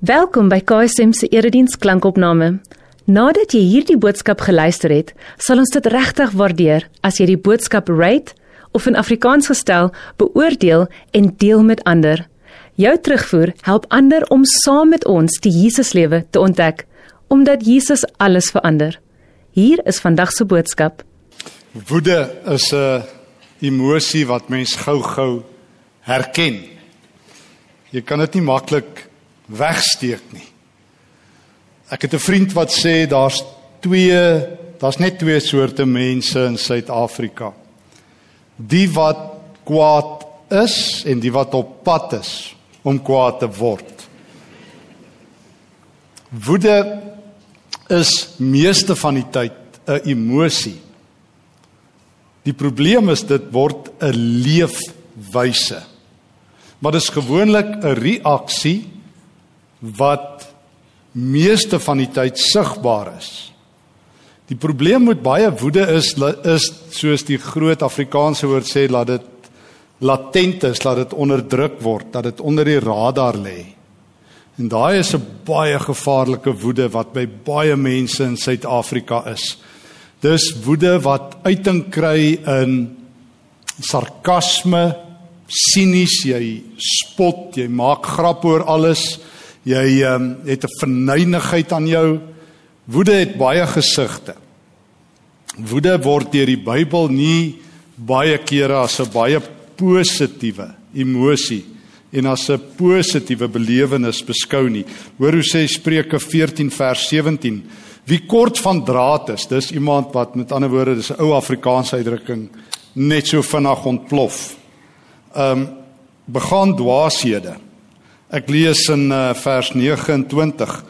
Welkom by KSM se erediens klankopname. Nadat jy hierdie boodskap geluister het, sal ons dit regtig waardeer as jy die boodskap rate of in Afrikaans gestel beoordeel en deel met ander. Jou terugvoer help ander om saam met ons die Jesuslewe te ontdek, omdat Jesus alles verander. Hier is vandag se boodskap. Woede is 'n emosie wat mens gou-gou herken. Jy kan dit nie maklik wegsteek nie. Ek het 'n vriend wat sê daar's twee, daar's net twee soorte mense in Suid-Afrika. Die wat kwaad is en die wat op pad is om kwaad te word. Woede is meeste van die tyd 'n emosie. Die probleem is dit word 'n leefwyse. Maar dit is gewoonlik 'n reaksie wat meeste van die tyd sigbaar is. Die probleem met baie woede is is soos die groot Afrikaanse woord sê dat dit latent is, dat dit onderdruk word, dat dit onder die radar lê. En daai is 'n baie gevaarlike woede wat by baie mense in Suid-Afrika is. Dis woede wat uiting kry in sarkasme, sinies, jy spot, jy maak grap oor alles. Jy um, het 'n verneinigheid aan jou. Woede het baie gesigte. Woede word deur die Bybel nie baie kere as 'n baie positiewe emosie en as 'n positiewe belewenis beskou nie. Hoor hoe sê Spreuke 14 vers 17: Wie kort van draad is, dis iemand wat met ander woorde, dis 'n ou Afrikaanse uitdrukking, net so vinnig ontplof. Ehm um, begaan dwaashede. Ek lees in uh, vers 29: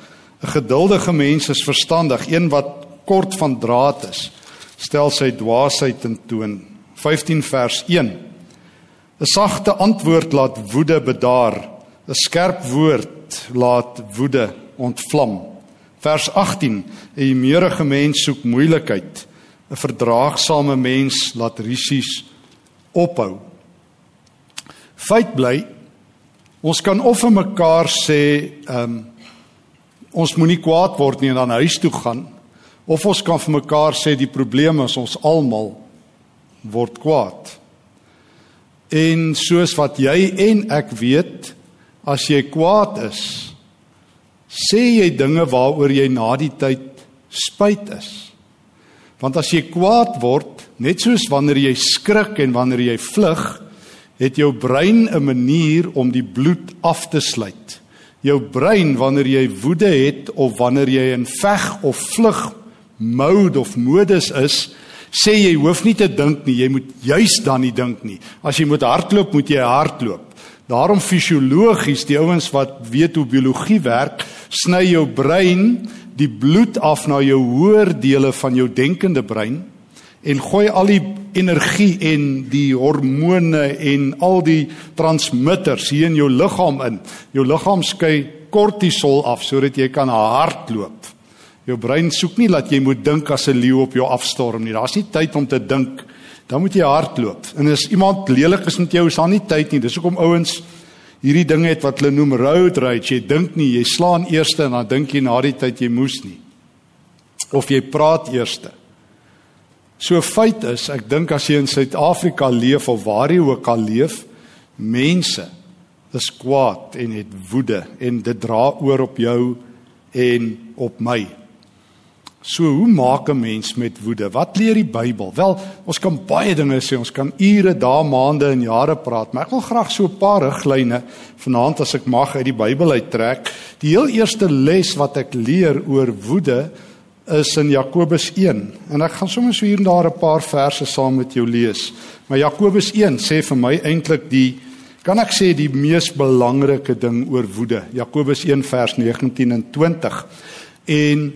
'n Geduldige mens is verstandig, een wat kort van draad is, stel sy dwaasheid in toon. 15 vers 1: 'n Sagte antwoord laat woede bedaar, 'n skerp woord laat woede ontvlam. Vers 18: 'n humeureige mens soek moeilikheid, 'n verdraagsame mens laat risies ophou. Feit bly Ons kan of vir mekaar sê, ehm um, ons moenie kwaad word nie en dan huis toe gaan of ons kan vir mekaar sê die probleem is ons almal word kwaad. En soos wat jy en ek weet, as jy kwaad is, sê jy dinge waaroor jy na die tyd spyt is. Want as jy kwaad word, net soos wanneer jy skrik en wanneer jy vlug, het jou brein 'n manier om die bloed af te sluit. Jou brein wanneer jy woede het of wanneer jy in veg of vlug mode of modus is, sê jy hoef nie te dink nie, jy moet juis dan nie dink nie. As jy moet hardloop, moet jy hardloop. Daarom fisiologies, die ouens wat weet hoe biologie werk, sny jou brein die bloed af na jou hoër dele van jou denkende brein en gooi al die energie en die hormone en al die transmitters hier in jou liggaam in. Jou liggaam skei kortisol af sodat jy kan hardloop. Jou brein soek nie dat jy moet dink as 'n leeu op jou afstorm nie. Daar's nie tyd om te dink. Dan moet jy hardloop. En as iemand lelik is met jou, is daar nie tyd nie. Dis hoekom ouens hierdie ding het wat hulle noem road rage. Jy dink nie, jy slaan eers en dan dink jy na die tyd jy moes nie. Of jy praat eerste. So feit is, ek dink as jy in Suid-Afrika leef of waar jy ook al leef, mense is kwaad en het woede en dit dra oor op jou en op my. So hoe maak 'n mens met woede? Wat leer die Bybel? Wel, ons kan baie dinge sê, ons kan ure, dae, maande en jare praat, maar ek wil graag so 'n paar riglyne vanaand as ek mag uit die Bybel uittrek. Die heel eerste les wat ek leer oor woede is in Jakobus 1 en ek gaan sommer so hier en daar 'n paar verse saam met jou lees. Maar Jakobus 1 sê vir my eintlik die kan ek sê die mees belangrike ding oor woede. Jakobus 1 vers 19 en 20. En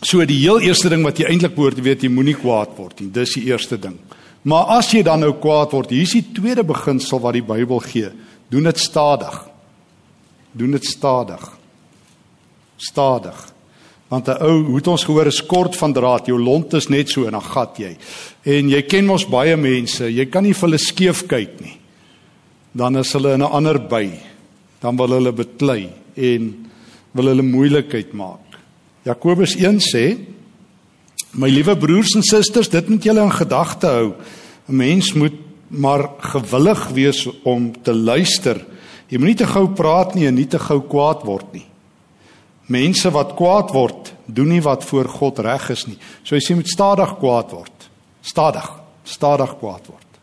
so die heel eerste ding wat jy eintlik behoort te weet, jy moenie kwaad word nie. Dis die eerste ding. Maar as jy dan nou kwaad word, hier is die tweede beginsel wat die Bybel gee. Doen dit stadig. Doen dit stadig. Stadig. Want 'n ou, hoe het ons gehoor, is kort van draad. Jou lont is net so en dan gat jy. En jy ken mos baie mense, jy kan nie vir hulle skeef kyk nie. Dan is hulle in 'n ander by. Dan wil hulle beklei en wil hulle moeilikheid maak. Jakobus 1 sê: My liewe broers en susters, dit moet julle in gedagte hou. 'n Mens moet maar gewillig wees om te luister. Jy moenie te gou praat nie en nie te gou kwaad word nie. Mense wat kwaad word, doen nie wat voor God reg is nie. So jy sê moet stadig kwaad word. Stadig, stadig kwaad word.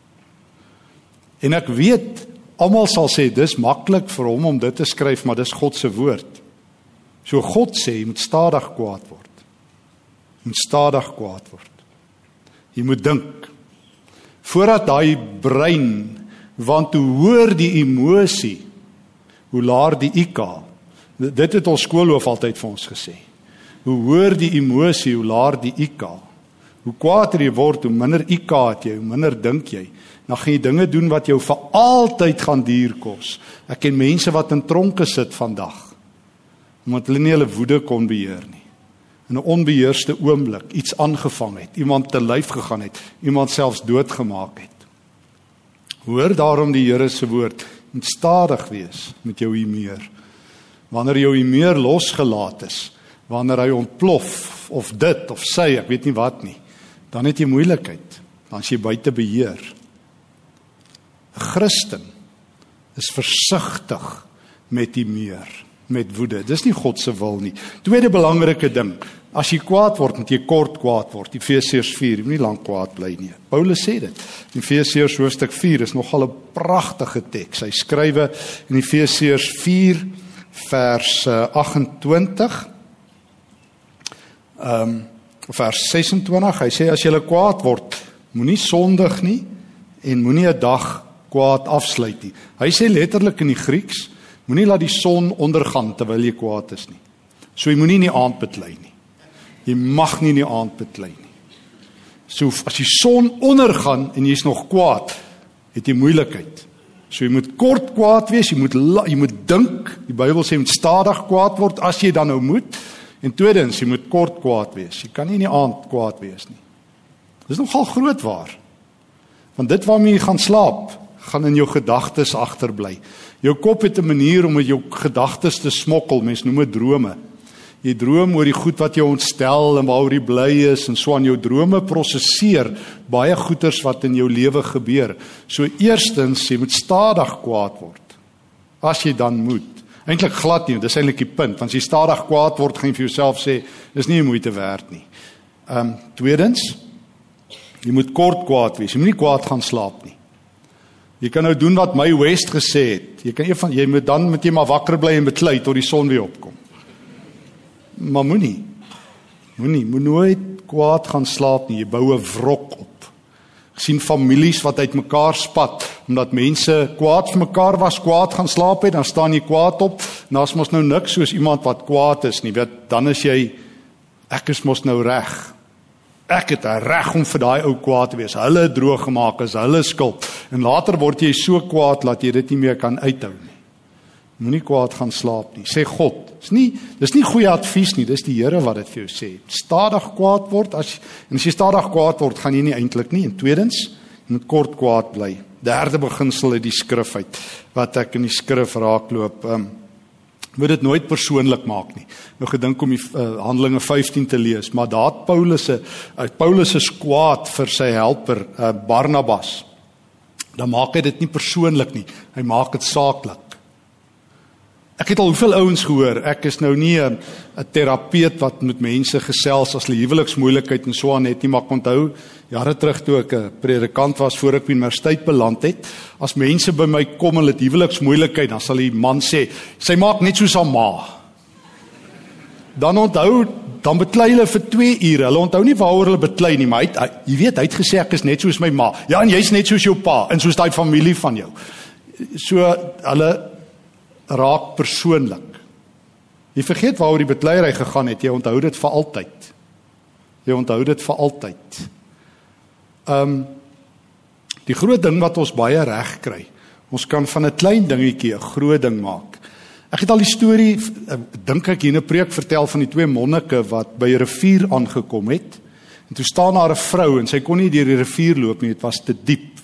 En ek weet almal sal sê dis maklik vir hom om dit te skryf, maar dis God se woord. So God sê jy moet stadig kwaad word. Jy moet stadig kwaad word. Jy moet dink voordat daai brein want hoe hoor die emosie hoe laer die IQ dit het ons skoolhoof altyd vir ons gesê. Hoe hoor die emosie hoe laer die IQ hoe kwaader jy word hoe minder IQ het jy hoe minder dink jy. Dan gaan jy dinge doen wat jou vir altyd gaan duur kos. Ek ken mense wat in tronke sit vandag omdat hulle nie hulle woede kon beheer nie. In 'n onbeheerste oomblik iets aangevang het, iemand te lyf gegaan het, iemand selfs doodgemaak het. Hoor daarom die Here se woord, moet stadig wees met jou humeur. Wanneer jou humeur losgelaat is, wanneer hy ontplof of dit of sy, ek weet nie wat nie, dan het jy moeilikheid, dan is jy buite beheer. 'n Christen is versigtig met humeur, met woede. Dis nie God se wil nie. Tweede belangrike ding, As jy kwaad word, moet jy kort kwaad word. Efesiërs 4, jy moenie lank kwaad bly nie. Paulus sê dit. Efesiërs hoofstuk 4 is nogal 'n pragtige teks. Hy skrywe in Efesiërs 4 vers 28 ehm um, vers 26. Hy sê as jy kwaad word, moenie sondig nie en moenie 'n dag kwaad afsluit nie. Hy sê letterlik in die Grieks, moenie laat die son ondergaan terwyl jy kwaad is nie. So jy moenie in die aand beklei nie. Jy mag nie in die aand beklei nie. So as die son ondergaan en jy's nog kwaad, het jy moeilikheid. So jy moet kort kwaad wees, jy moet jy moet dink. Die Bybel sê jy moet stadig kwaad word as jy dan nou moet. En tweedens, jy moet kort kwaad wees. Jy kan nie in die aand kwaad wees nie. Dis nogal groot waar. Want dit waarmee jy gaan slaap, gaan in jou gedagtes agterbly. Jou kop het 'n manier om met jou gedagtes te smokkel. Mense noem dit drome. Jy droom oor die goed wat jou ontstel en waaroor jy bly is en so aan jou drome prosesseer baie goeters wat in jou lewe gebeur. So eerstens, jy moet stadig kwaad word. As jy dan moet. Eintlik glad nie, dis eintlik die punt, want as jy stadig kwaad word, gaan jy vir jouself sê, dis nie moeite werd nie. Ehm um, tweedens, jy moet kort kwaad wees. Jy moenie kwaad gaan slaap nie. Jy kan nou doen wat my West gesê het. Jy kan een van jy moet dan met jy maar wakker bly en beklei tot die son weer opkom maar moenie. Moenie. Moet nooit kwaad gaan slaap nie. Jy bou 'n wrok op. Gesien families wat uitmekaar spat. Omdat mense kwaad vir mekaar was kwaad gaan slaap het dan staan jy kwaad op. En daar's mos nou niks soos iemand wat kwaad is nie. Weet dan is jy ek is mos nou reg. Ek het reg om vir daai ou kwaad te wees. Hulle droog gemaak is hulle skuld. En later word jy so kwaad dat jy dit nie meer kan uithou nie Moenie kwaad gaan slaap nie, sê God. Dis nie dis nie goeie advies nie, dis die Here wat dit vir jou sê. Stadig kwaad word as en as jy stadig kwaad word, gaan jy nie eintlik nie. En tweedens, jy moet kort kwaad bly. Derde beginsel uit die skrif uit wat ek in die skrif raakloop. Um, moet dit nooit persoonlik maak nie. Nou gedink om die uh, Handelinge 15 te lees, maar daar Paulus se uh, Paulus is kwaad vir sy helper uh, Barnabas. Dan maak hy dit nie persoonlik nie. Hy maak dit saaklik. Ek het al hoeveel ouens gehoor. Ek is nou nie 'n terapeut wat met mense gesels as hulle huweliksmoeilikheid en so aan het nie, maar ek onthou jare terug toe ek 'n predikant was voor ek by universiteit beland het, as mense by my kom en hulle het huweliksmoeilikheid, dan sal die man sê, "Sy maak net soos haar ma." Dan onthou dan beklei hulle vir 2 ure. Hulle onthou nie waaroor hulle beklei nie, maar hy jy weet, hy het gesê ek is net soos my ma. Ja, en jy's net soos jou pa en soos daai familie van jou. So hulle raak persoonlik. Jy vergeet waaroor die bekleierery gegaan het, jy onthou dit vir altyd. Jy onthou dit vir altyd. Um die groot ding wat ons baie reg kry. Ons kan van 'n klein dingetjie 'n groot ding maak. Ek het al die storie eh, dink ek hier 'n preek vertel van die twee monnike wat by 'n rivier aangekom het. En toe staan daar 'n vrou en sy kon nie deur die rivier loop nie, dit was te diep.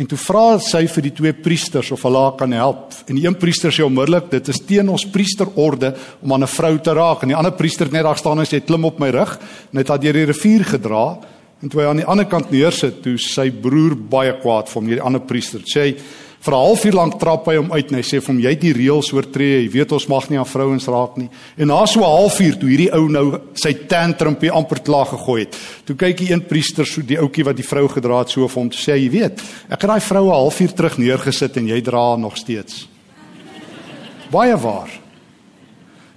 En toe vra sy vir die twee priesters of hulle haar kan help. En die een priester sê onmiddellik, dit is teen ons priesterorde om aan 'n vrou te raak. En die ander priester het net daar staan en sê klim op my rug en het haar deur die rivier gedra. En toe hy aan die ander kant neersit, toe sy broer baie kwaad vir hom, hierdie ander priester. Sê hy vir 'n halfuur lank trap hy hom uit en hy sê vir hom jy het die reëls oortree. Jy weet ons mag nie aan vrouens raak nie. En na so 'n halfuur toe hierdie ou nou sy tantrumpie amper klaar gegooi het. Toe kyk die een priester so die ouetjie wat die vrou gedra het so vir hom sê jy weet, ek het daai vrou 'n halfuur terug neergesit en jy dra nog steeds. Baie waar.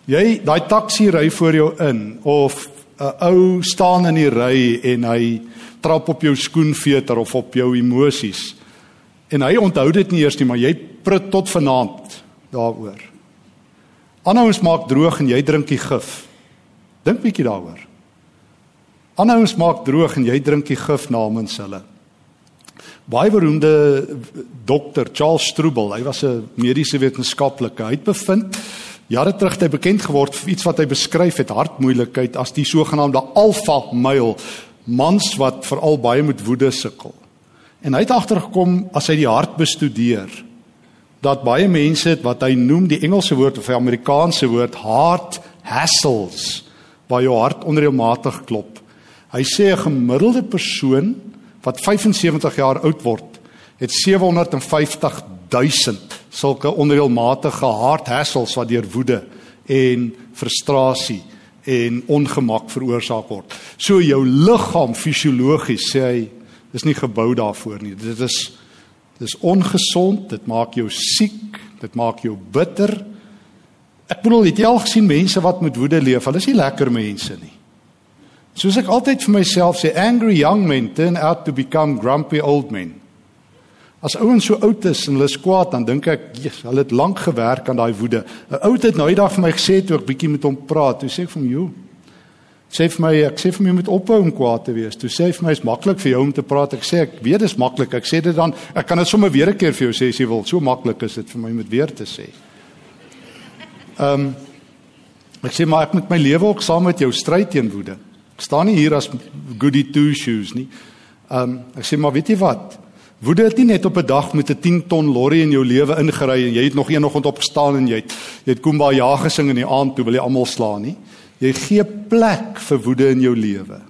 Jy daai taxi ry voor jou in of 'n ou staan in die ry en hy trap op jou skoenveter of op jou emosies. En hy onthou dit nie eers nie, maar jy prut tot vanaand daaroor. Anderhouens maak droog en jy drink die gif. Dink bietjie daaroor. Anderhouens maak droog en jy drink die gif namens hulle. Baie beroemde dokter Charles Strubel, hy was 'n mediese wetenskaplike. Hy het bevind jare terug het hy bekend geword vir iets wat hy beskryf het hartmoeilikheid as die sogenaamde alpha male mans wat veral baie met woede sukkel. En hy het agtergekom as hy die hart bestudeer dat baie mense het wat hy noem die Engelse woord of die Amerikaanse woord heart hassles waar jou hart onreëlmatig klop. Hy sê 'n gemiddelde persoon wat 75 jaar oud word, het 750 000 sulke onreëlmatige heart hassles wat deur woede en frustrasie en ongemak veroorsaak word. So jou liggaam fisiologies sê hy is nie gebou daarvoor nie. Dit is dis ongesond, dit maak jou siek, dit maak jou bitter. Ek bedoel, het jy al gesien mense wat met woede leef? Hulle is nie lekker mense nie. Soos ek altyd vir myself sê, angry young men turn out to become grumpy old men. As ouens so oud is en hulle is kwaad, dan dink ek, "Jesus, hulle het lank gewerk aan daai woede." 'n Ou het nou eendag vir my gesê toe ek bietjie met hom praat, toe sê ek vir hom, "Jo, sê vir my, ek sê vir my moet ophou om kwaad te wees." Toe sê hy vir my, "Is maklik vir jou om te praat." Ek sê, "Ek weet dit is maklik." Ek sê dit dan, ek kan dit sommer weer 'n keer vir jou sê as jy wil. So maklik is dit vir my om dit weer te sê. Ehm um, ek sê maar ek moet my lewe ook saam met jou stry teen woede. Ek staan nie hier as goody two shoes nie. Ehm um, ek sê maar weet jy wat? Woede het nie net op 'n dag met 'n 10 ton lorry in jou lewe ingery en jy het nog eenoggend opgestaan en jy het jy het Kumba ja gesing in die aand toe wil jy almal slaan nie. Jy gee plek vir woede in jou lewe.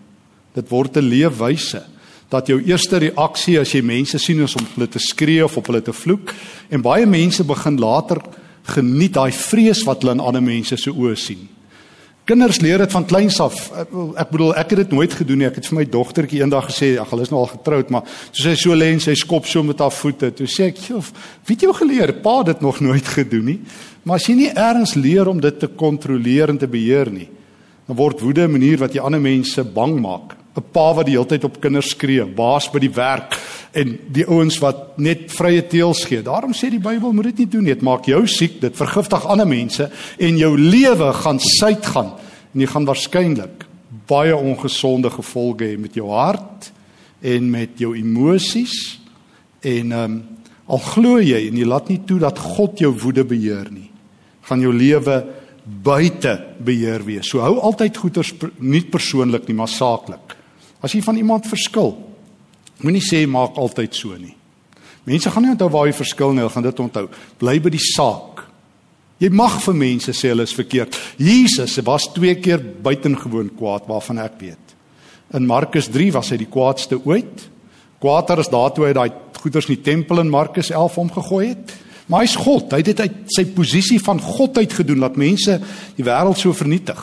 Dit word 'n leefwyse dat jou eerste reaksie as jy mense sien is om hulle te skree of op hulle te vloek en baie mense begin later geniet daai vrees wat hulle in ander mense se oë sien. Kinders leer dit van kleins af. Ek bedoel ek het dit nooit gedoen nie. Ek het vir my dogtertjie eendag gesê, ag, hulle is nou al getroud, maar toe sy so lê en sy skop so met haar voete, toe sê ek, "Jof, weet jy hoe geleer? Pa het dit nog nooit gedoen nie." Maar as jy nie eers leer om dit te kontroleer en te beheer nie, dan word woede 'n manier wat jy ander mense bang maak. 'n Pa wat die hele tyd op kinders skree, baas by die werk en die ouens wat net vrye teels gee. Daarom sê die Bybel moet dit nie doen nie. Dit maak jou siek, dit vergiftig ander mense en jou lewe gaan suid gaan en jy gaan waarskynlik baie ongesonde gevolge hê met jou hart en met jou emosies en ehm um, al glo jy en jy laat nie toe dat God jou woede beheer nie, gaan jou lewe buite beheer wees. So hou altyd goeders nie persoonlik nie, maar saaklik. As jy van iemand verskil, moenie sê maak altyd so nie. Mense gaan nie onthou waar jy verskil nie, hulle gaan dit onthou. Bly by die saak. Jy mag vir mense sê hulle is verkeerd. Jesus was twee keer buitengewoon kwaad waarvan ek weet. In Markus 3 was hy die kwaadste ooit. Kwaader is daartoe hy daai goeders in die tempel in Markus 11 omgegooi het. Maar hy's God. Hy het dit uit sy posisie van God uit gedoen dat mense die wêreld so vernietig.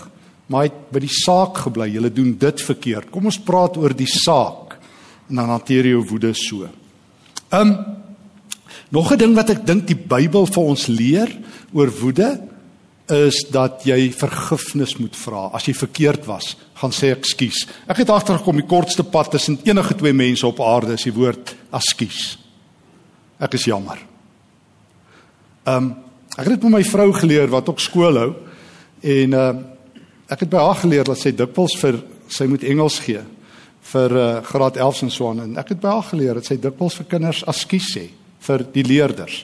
Maar hy het by die saak gebly. Julle doen dit verkeerd. Kom ons praat oor die saak en dan hanteer jy woede so. Um nog 'n ding wat ek dink die Bybel vir ons leer oor woede is dat jy vergifnis moet vra. As jy verkeerd was, gaan sê ekskuus. Ek het agtergekom die kortste pad tussen enige twee mense op aarde is die woord ekskuus. Ek is jammer. Ehm um, ek het dit met my vrou geleer wat ook skool hou en ehm uh, ek het by haar geleer dat sy dikwels vir sy moet Engels gee vir uh, graad 11 en so aan en ek het by haar geleer dat sy dikwels vir kinders askies sê vir die leerders.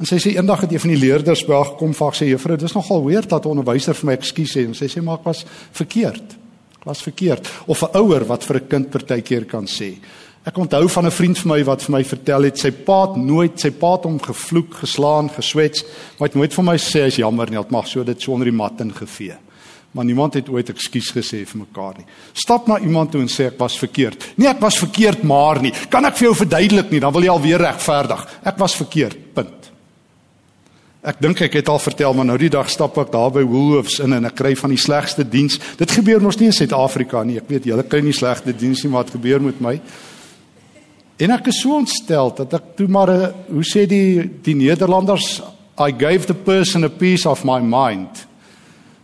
En sy sê eendag het een van die leerders by haar gekom vir sê juffrou dis nogal weird dat 'n onderwyser vir my ekskuus sê en sy sê maar ek was verkeerd. Ek was verkeerd of 'n ouer wat vir 'n kind partykeer kan sê Ek onthou van 'n vriend van my wat vir my vertel het sy pa het nooit sy pa het hom gevloek, geslaan, geswets, maar het nooit vir my sê hy's jammer nie, het mag so dit so onder die mat ingevee. Maar niemand het ooit ekskuus gesê vir mekaar nie. Stap na iemand toe en sê ek was verkeerd. Nee, ek was verkeerd maar nie. Kan ek vir jou verduidelik nie, dan wil jy alweer regverdig. Ek was verkeerd. Punt. Ek dink ek het al vertel maar nou die dag stap ek daar by Woolworths in en ek kry van die slegste diens. Dit gebeur mos nie in Suid-Afrika nie. Ek weet julle kry nie slegte diens nie, maar wat gebeur met my? En ek is so ontstel dat ek toe maar 'n hoe sê die die Nederlanders I gave the person a piece of my mind.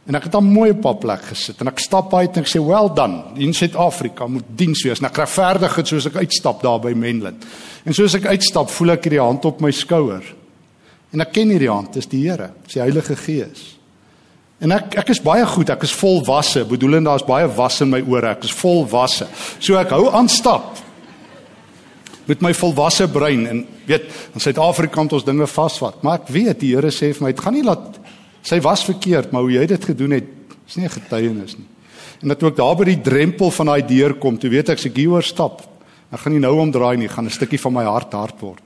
En ek het aan 'n mooi plek gesit en ek stap uit en ek sê well done. In Suid-Afrika moet diens wees. En ek regverdig dit soos ek uitstap daar by Menlyn. En soos ek uitstap, voel ek hierdie hand op my skouer. En ek ken hierdie hand, dis die Here, dis die Heilige Gees. En ek ek is baie goed, ek is volwasse, bedoelend daar's baie was in my ore, ek is volwasse. So ek hou aan stap met my volwasse brein en weet in Suid-Afrika het ons dinge vasvat. Maar ek weet die Here sê vir my dit gaan nie laat sy was verkeerd maar hoe jy dit gedoen het is nie 'n getuienis nie. En dat ook daar by die drempel van daai deur kom toe weet ek ek hier oor stap ek gaan nie nou omdraai nie gaan 'n stukkie van my hart hard word.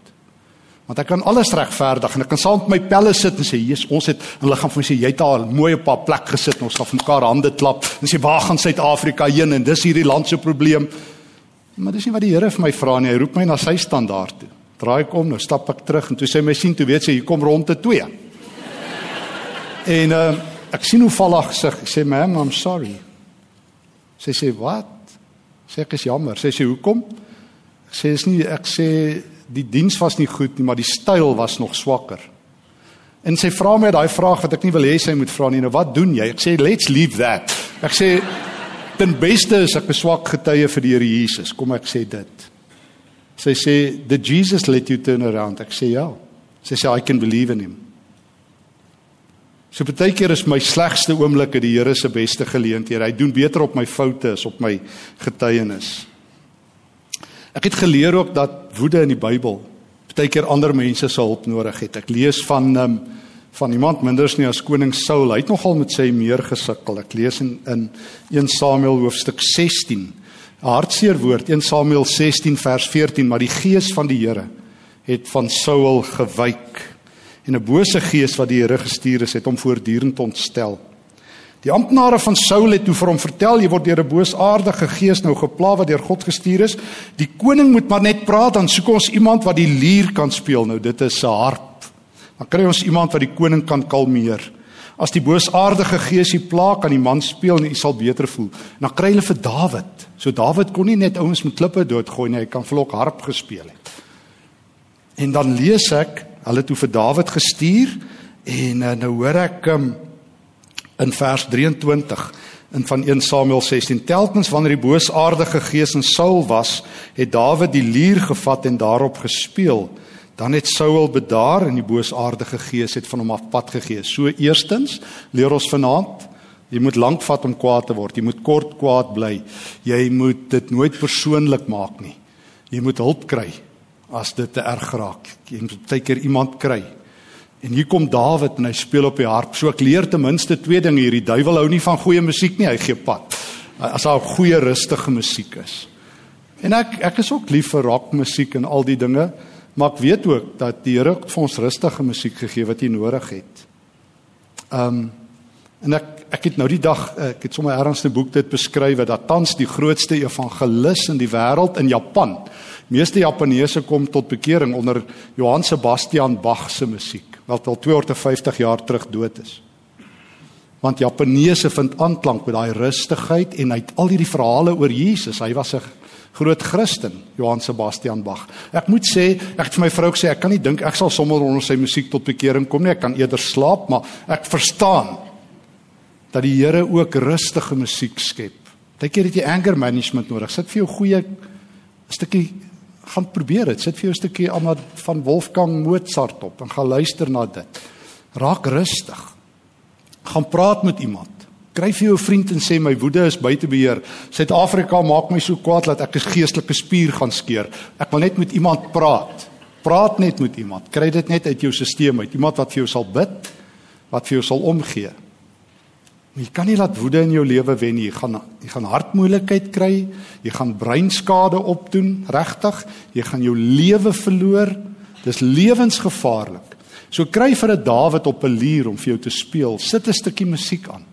Want ek kan alles regverdig en ek kan saam met my pelle sit en sê Jesus ons het en hulle gaan vir my sê jy het 'n mooi op 'n plek gesit ons gaan mekaar hande klap en sê waar gaan Suid-Afrika heen? En dis hierdie land se probleem Maar dis nie wat die Here vir my vra nie. Hy roep my na sy standaard toe. Draai ek om, nou stap ek terug en toe sê my sien toe weet sy hier kom rond te twee. en uh, ek sien hoe val haar gesig. Ek sê ma'am, I'm sorry. Sy sê wat? Sê ek is jammer. Sy sê hoekom? Ek sê is nie ek sê die diens was nie goed nie, maar die styl was nog swakker. En sy vra my daai vraag wat ek nie wil hê sy moet vra nie. Nou wat doen jy? Ek sê let's leave that. Ek sê ten beste is ek 'n swak getuie vir die Here Jesus. Kom ek sê dit. Sy sê, "Did Jesus let you turn around?" Ek sê ja. Sy sê, "I can believe in him." So baie keer is my slegste oomblikke die Here se beste geleenthede. Hy doen beter op my foute as op my getuienis. Ek het geleer ook dat woede in die Bybel baie keer ander mense se hulp nodig het. Ek lees van um, van iemand minders nie as koning Saul. Hy het nogal met sy meer gesukkel. Ek lees in in 1 Samuel hoofstuk 16. 'n Hartseer woord 1 Samuel 16 vers 14, maar die gees van die Here het van Saul gewyk en 'n bose gees wat die Here gestuur is, het hom voortdurend ontstel. Die amptenare van Saul het toe vir hom vertel jy word deur 'n boosaardige gees nou gepla wat deur God gestuur is. Die koning moet maar net praat dan soek ons iemand wat die lier kan speel. Nou dit is 'n harp dan kry ons iemand wat die koning kan kalmeer. As die boosaardige gees die pla kan die man speel en hy sal beter voel. En dan kry hulle vir Dawid. So Dawid kon nie net ouens met klippe doodgooi nie, hy kan vlok harp gespeel het. En dan lees ek, hulle het toe vir Dawid gestuur en uh, nou hoor ek um, in vers 23 in van 1 Samuel 16 telkens wanneer die boosaardige gees in Saul was, het Dawid die lier gevat en daarop gespeel. Dan het Saul bedaar en die boosaardige gees het van hom af pad gegee. So eerstens leer ons vanaand jy moet lank vat om kwaad te word. Jy moet kort kwaad bly. Jy moet dit nooit persoonlik maak nie. Jy moet hulp kry as dit te erg raak. Jy moet baie keer iemand kry. En hier kom Dawid en hy speel op die harp. So ek leer ten minste twee dinge hier. Die duiwel hou nie van goeie musiek nie. Hy gee pad. As daar goeie rustige musiek is. En ek ek is ook lief vir rockmusiek en al die dinge. Maar ek weet ook dat die Here vir ons rustige musiek gegee wat jy nodig het. Um en ek ek het nou die dag ek het sommer ergens 'n boek dit beskryf dat tans die grootste evangelis in die wêreld in Japan. Meeste Japaneese kom tot bekering onder Johann Sebastian Bach se musiek wat al 250 jaar terug dood is. Want Japaneese vind aanklank met daai rustigheid en hy het al hierdie verhale oor Jesus. Hy was 'n groot Christen, Johann Sebastian Bach. Ek moet sê, ek het vir my vrou gesê ek kan nie dink ek sal sommer onder sy musiek tot bekering kom nie. Ek kan eerder slaap, maar ek verstaan dat die Here ook rustige musiek skep. Partykeer het jy anger management nodig. Sit vir jou goeie stukkie gaan probeer dit. Sit vir jou 'n stukkie aan van Wolfgang Mozart op en gaan luister na dit. Raak rustig. Gaan praat met iemand. Kry vir jou vriend en sê my woede is buite beheer. Suid-Afrika maak my so kwaad dat ek 'n geestelike spier gaan skeer. Ek wil net met iemand praat. Praat net met iemand. Kry dit net uit jou stelsel uit. Iemand wat vir jou sal bid, wat vir jou sal omgee. Jy kan nie laat woede in jou lewe wen nie. Jy gaan jy gaan hartmoeilikheid kry, jy gaan breinskade opdoen, regtig. Jy gaan jou lewe verloor. Dis lewensgevaarlik. So kry vir 'n Dawid op 'n lier om vir jou te speel. Sit 'n stukkie musiek aan.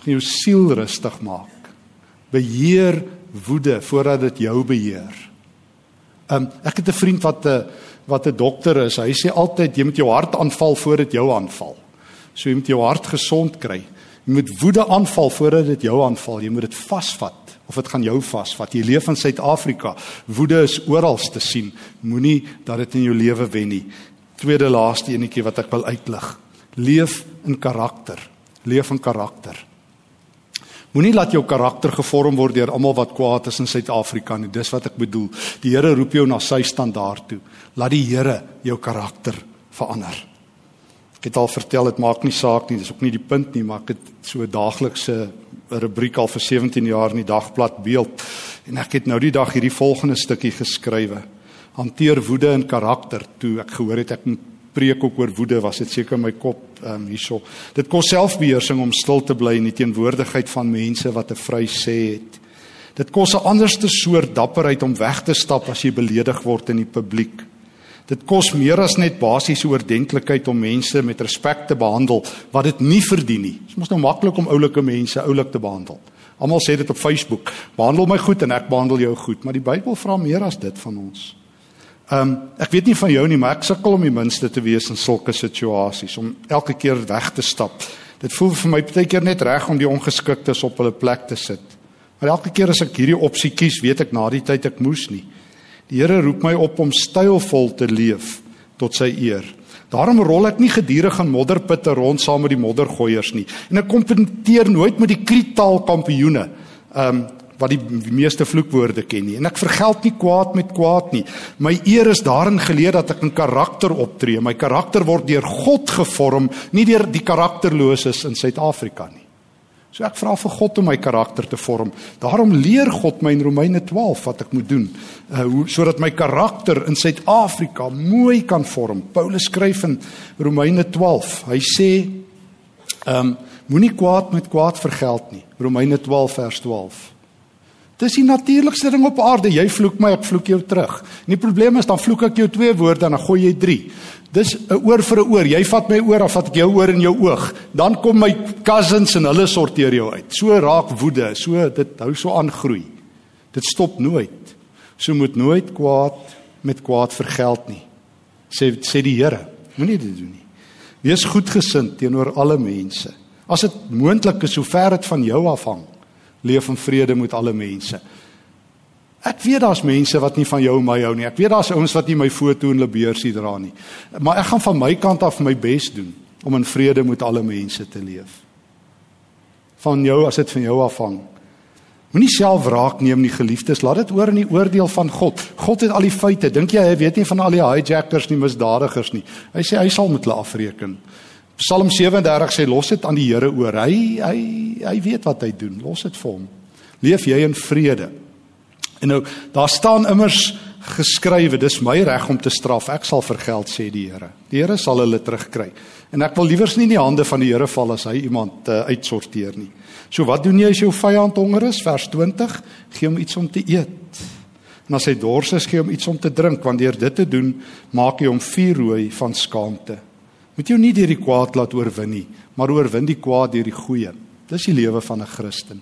Gaan jou siel rustig maak. Beheer woede voordat dit jou beheer. Um ek het 'n vriend wat 'n wat 'n dokter is. Hy sê altyd jy moet jou hart aanval voordat dit jou aanval. So jy moet jou hart gesond kry. Jy moet woede aanval voordat dit jou aanval. Jy moet dit vasvat of dit gaan jou vasvat. Jy leef in Suid-Afrika. Woede is oral te sien. Moenie dat dit in jou lewe wen nie. Tweede laaste enetjie wat ek wil uitlig. Leef in karakter. Leef in karakter. Moenie laat jou karakter gevorm word deur almal wat kwaad is in Suid-Afrika nie. Dis wat ek bedoel. Die Here roep jou na sy standaard toe. Laat die Here jou karakter verander. Ek het al vertel dit maak nie saak nie, dis ook nie die punt nie, maar ek het so 'n daaglikse rubriek al vir 17 jaar in die dagblad beeld en ek het nou die dag hierdie volgende stukkie geskrywe. Hanteer woede in karakter. Toe ek gehoor het ek moet preek ook oor woede, was dit seker my kop ehm um, hierso. Dit kos selfbeheersing om stil te bly in die teenwoordigheid van mense wat 'n vry sê het. Dit kos 'n anderste soort dapperheid om weg te stap as jy beledig word in die publiek. Dit kos meer as net basiese oordentlikheid om mense met respek te behandel wat dit nie verdien nie. Dit is mos nou maklik om oulike mense oulik te behandel. Almal sê dit op Facebook. Behandel my goed en ek behandel jou goed, maar die Bybel vra meer as dit van ons. Ehm um, ek weet nie van jou nie, maar ek sukkel om die minste te wees in sulke situasies om elke keer weg te stap. Dit voel vir my baie keer net reg om die ongeskiktes op hulle plek te sit. Maar elke keer as ek hierdie opsie kies, weet ek na die tyd ek moes nie. Die Here roep my op om stylvol te leef tot sy eer. Daarom rol ek nie gedurig in modderputte rond saam met die moddergooiers nie. En ek kompeteer nooit met die krietaal kampioene. Ehm um, wat die meeste vloekwoorde ken nie. En ek vergeld nie kwaad met kwaad nie. My eer is daarin geleer dat ek in karakter optree. My karakter word deur God gevorm, nie deur die karakterloses in Suid-Afrika nie. So ek vra vir God om my karakter te vorm. Daarom leer God my in Romeine 12 wat ek moet doen, uh hoe sodat my karakter in Suid-Afrika mooi kan vorm. Paulus skryf in Romeine 12. Hy sê ehm um, moenie kwaad met kwaad vergeld nie. Romeine 12 vers 12. Dis die natuurlikste ding op aarde. Jy vloek my, ek vloek jou terug. En die probleem is dan vloek ek jou twee woorde en dan gooi jy drie. Dis 'n oor vir 'n oor. Jy vat my oor, dan vat ek jou oor in jou oog. Dan kom my cousins en hulle sorteer jou uit. So raak woede, so dit hou so aan groei. Dit stop nooit. So moet nooit kwaad met kwaad vergeld nie. Sê sê die Here, moenie dit doen nie. Wees goedgesind teenoor alle mense. As dit moontlik is, sover dit van jou afhang, leef in vrede met alle mense. Ek weet daar's mense wat nie van jou en my hou nie. Ek weet daar's ouens wat nie my foto en hulle beursie dra nie. Maar ek gaan van my kant af my bes doen om in vrede met alle mense te leef. Van jou as dit van jou afhang. Moenie self wraak neem nie, geliefdes. Laat dit oor in die oordeel van God. God het al die feite. Dink jy hy weet nie van al die hijackers nie, misdadigers nie. Hy sê hy sal met hulle afreken. Psalm 37 sê los dit aan die Here oor. Hy hy hy weet wat hy doen. Los dit vir hom. Leef jy in vrede. En nou daar staan immers geskrywe, dis my reg om te straf. Ek sal vergeld sê die Here. Die Here sal hulle terugkry. En ek wil liewers nie in die hande van die Here val as hy iemand uh, uitsorteer nie. So wat doen jy as jou vyand honger is? Vers 20: Gee hom iets om te eet. En as hy dors is, gee hom iets om te drink, want deur dit te doen, maak jy hom vuurrooi van skaamte. Moet jy nie deur die kwaad laat oorwin nie, maar oorwin die kwaad deur die goeie. Dis die lewe van 'n Christen.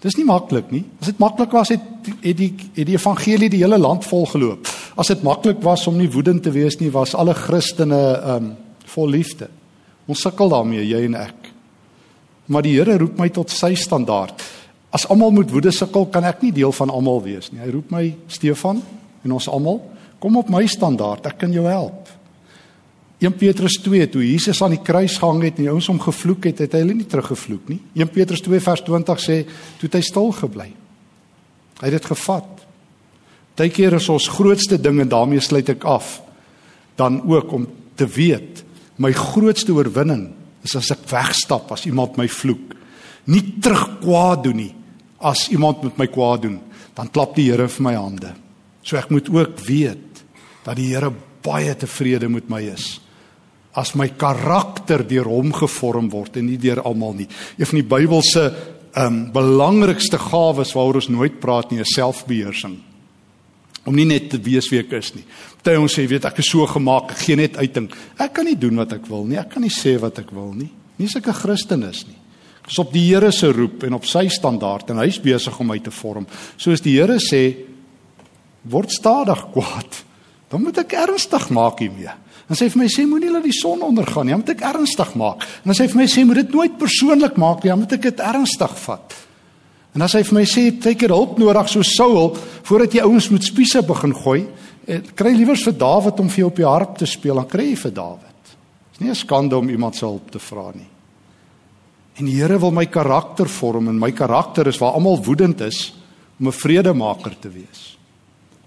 Dis nie maklik nie. As dit maklik was het het die het die evangelie die hele land vol geloop. As dit maklik was om nie woedend te wees nie, was alle Christene um vol liefde. Ons sukkel daarmee, jy en ek. Maar die Here roep my tot sy standaard. As almal moet woede sukkel, kan ek nie deel van almal wees nie. Hy roep my Stefan en ons almal, kom op my standaard, ek kan jou help. 1 Petrus 2 toe Jesus aan die kruis gehang het en die ouens hom gevloek het, het hy hulle nie teruggevloek nie. 1 Petrus 2 vers 20 sê toe het hy stil gebly. Hy het dit gevat. Partykeer is ons grootste ding en daarmee sluit ek af dan ook om te weet my grootste oorwinning is as ek wegstap as iemand my vloek. Nie terug kwaad doen nie. As iemand met my kwaad doen, dan klap die Here vir my hande. So ek moet ook weet dat die Here baie tevrede met my is as my karakter deur hom gevorm word en nie deur almal nie. Een van die Bybel se ehm um, belangrikste gawes waaroor ons nooit praat nie, is selfbeheersing. Om nie net te weet wie ek is nie. Party ons sê, weet ek is so gemaak, ek gee net uiting. Ek kan nie doen wat ek wil nie. Ek kan nie sê wat ek wil nie. Nie 'n Christen is nie. Ek is op die Here se roep en op sy standaard en hy's besig om my te vorm. Soos die Here sê, word stadig kwaad. Dan moet ek ernstig maak hiermee. Dan sê hy vir my sê moenie laat die son ondergaan nie, moet ek ernstig maak. En dan sê vir my sê moet dit nooit persoonlik maak nie, moet ek dit ernstig vat. En sê hy vir my sê tyd het hulp nodig so Saul voordat jy ouens met spiese begin gooi, eh, kry liewers vir Dawid om vir jou op die harp te speel, dan kry jy vir Dawid. Dit is nie 'n skande om iemand se hulp te vra nie. En die Here wil my karakter vorm en my karakter is waar almal woedend is om 'n vredemaker te wees.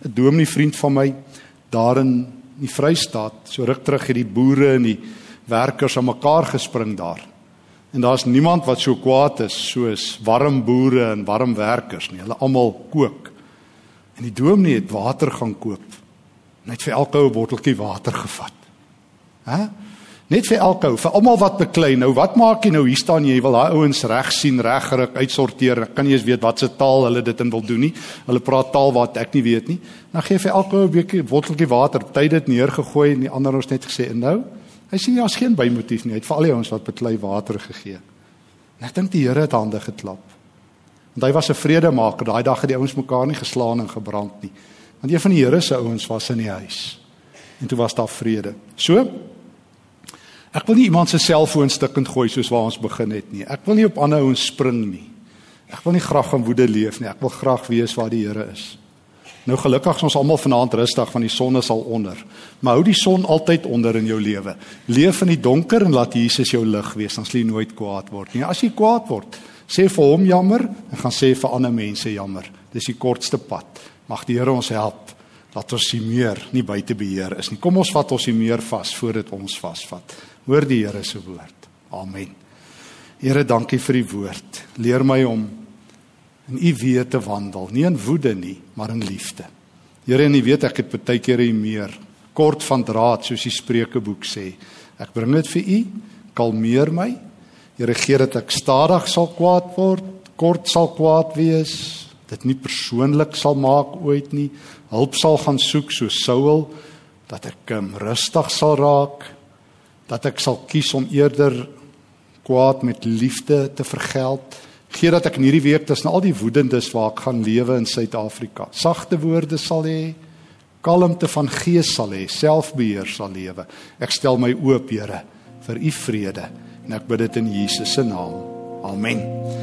'n Dominee vriend van my daarin die Vrystaat, so ruk terug het die boere en die werkers aan mekaar gespring daar. En daar's niemand wat so kwaad is soos warm boere en warm werkers nie. Hulle almal kook. En die dominee het water gaan koop. Net vir elke ou botteltjie water gevat. Hæ? Net vir elke ou, vir almal wat beklei. Nou wat maak jy nou? Hier staan jy, jy wil daai ouens reg sien, reggerig, uitsorteer. Kan jy eens weet wat se taal hulle dit in wil doen nie? Hulle praat taal wat ek nie weet nie. Dan gee vir elke ou 'n bietjie botteltjie water, tyd dit neergegooi en die ander ons net gesê, "En nou?" Hy sê daar's geen bymotief nie. Hy het vir al die ouens wat beklei water gegee. En ek dink die Here het hande geklap. Want hy was 'n vredemaker. Daai dag het die ouens mekaar nie geslaan en gebrand nie. Want een van die Here se ouens was in die huis. En toe was daar vrede. So Ek wil nie iemand se selfoon stikkend gooi soos waar ons begin het nie. Ek wil nie op ander ouens spring nie. Ek wil nie graag in woede leef nie. Ek wil graag weet waar die Here is. Nou gelukkig is ons almal vanaand rustig van die son is al onder. Maar hou die son altyd onder in jou lewe. Leef in die donker en laat Jesus jou lig wees, dan sal jy nooit kwaad word nie. As jy kwaad word, sê vir hom jammer en gaan sê vir ander mense jammer. Dis die kortste pad. Mag die Here ons help dat ons nie meer nie buite beheer is nie. Kom ons vat ons nie meer vas voordat ons vasvat. Hoor die Here se woord. Amen. Here, dankie vir die woord. Leer my om in u weë te wandel, nie in woede nie, maar in liefde. Here, en u weet ek het baie keer hier meer kort van draad soos die Spreuke boek sê. Ek bring dit vir u, kalmeer my. Here, gee dat ek stadig sal kwaad word, kort sal kwaad wees, dit nie persoonlik sal maak ooit nie. Hulp sal gaan soek so Saul dat ek um, rustig sal raak dat ek sal kies om eerder kwaad met liefde te vergeld. Gee dat ek in hierdie week tussen al die woedendes waar ek gaan lewe in Suid-Afrika, sagte woorde sal hê, kalmte van gees sal hê, selfbeheer sal lewe. Ek stel my oop, Here, vir u vrede en ek bid dit in Jesus se naam. Amen.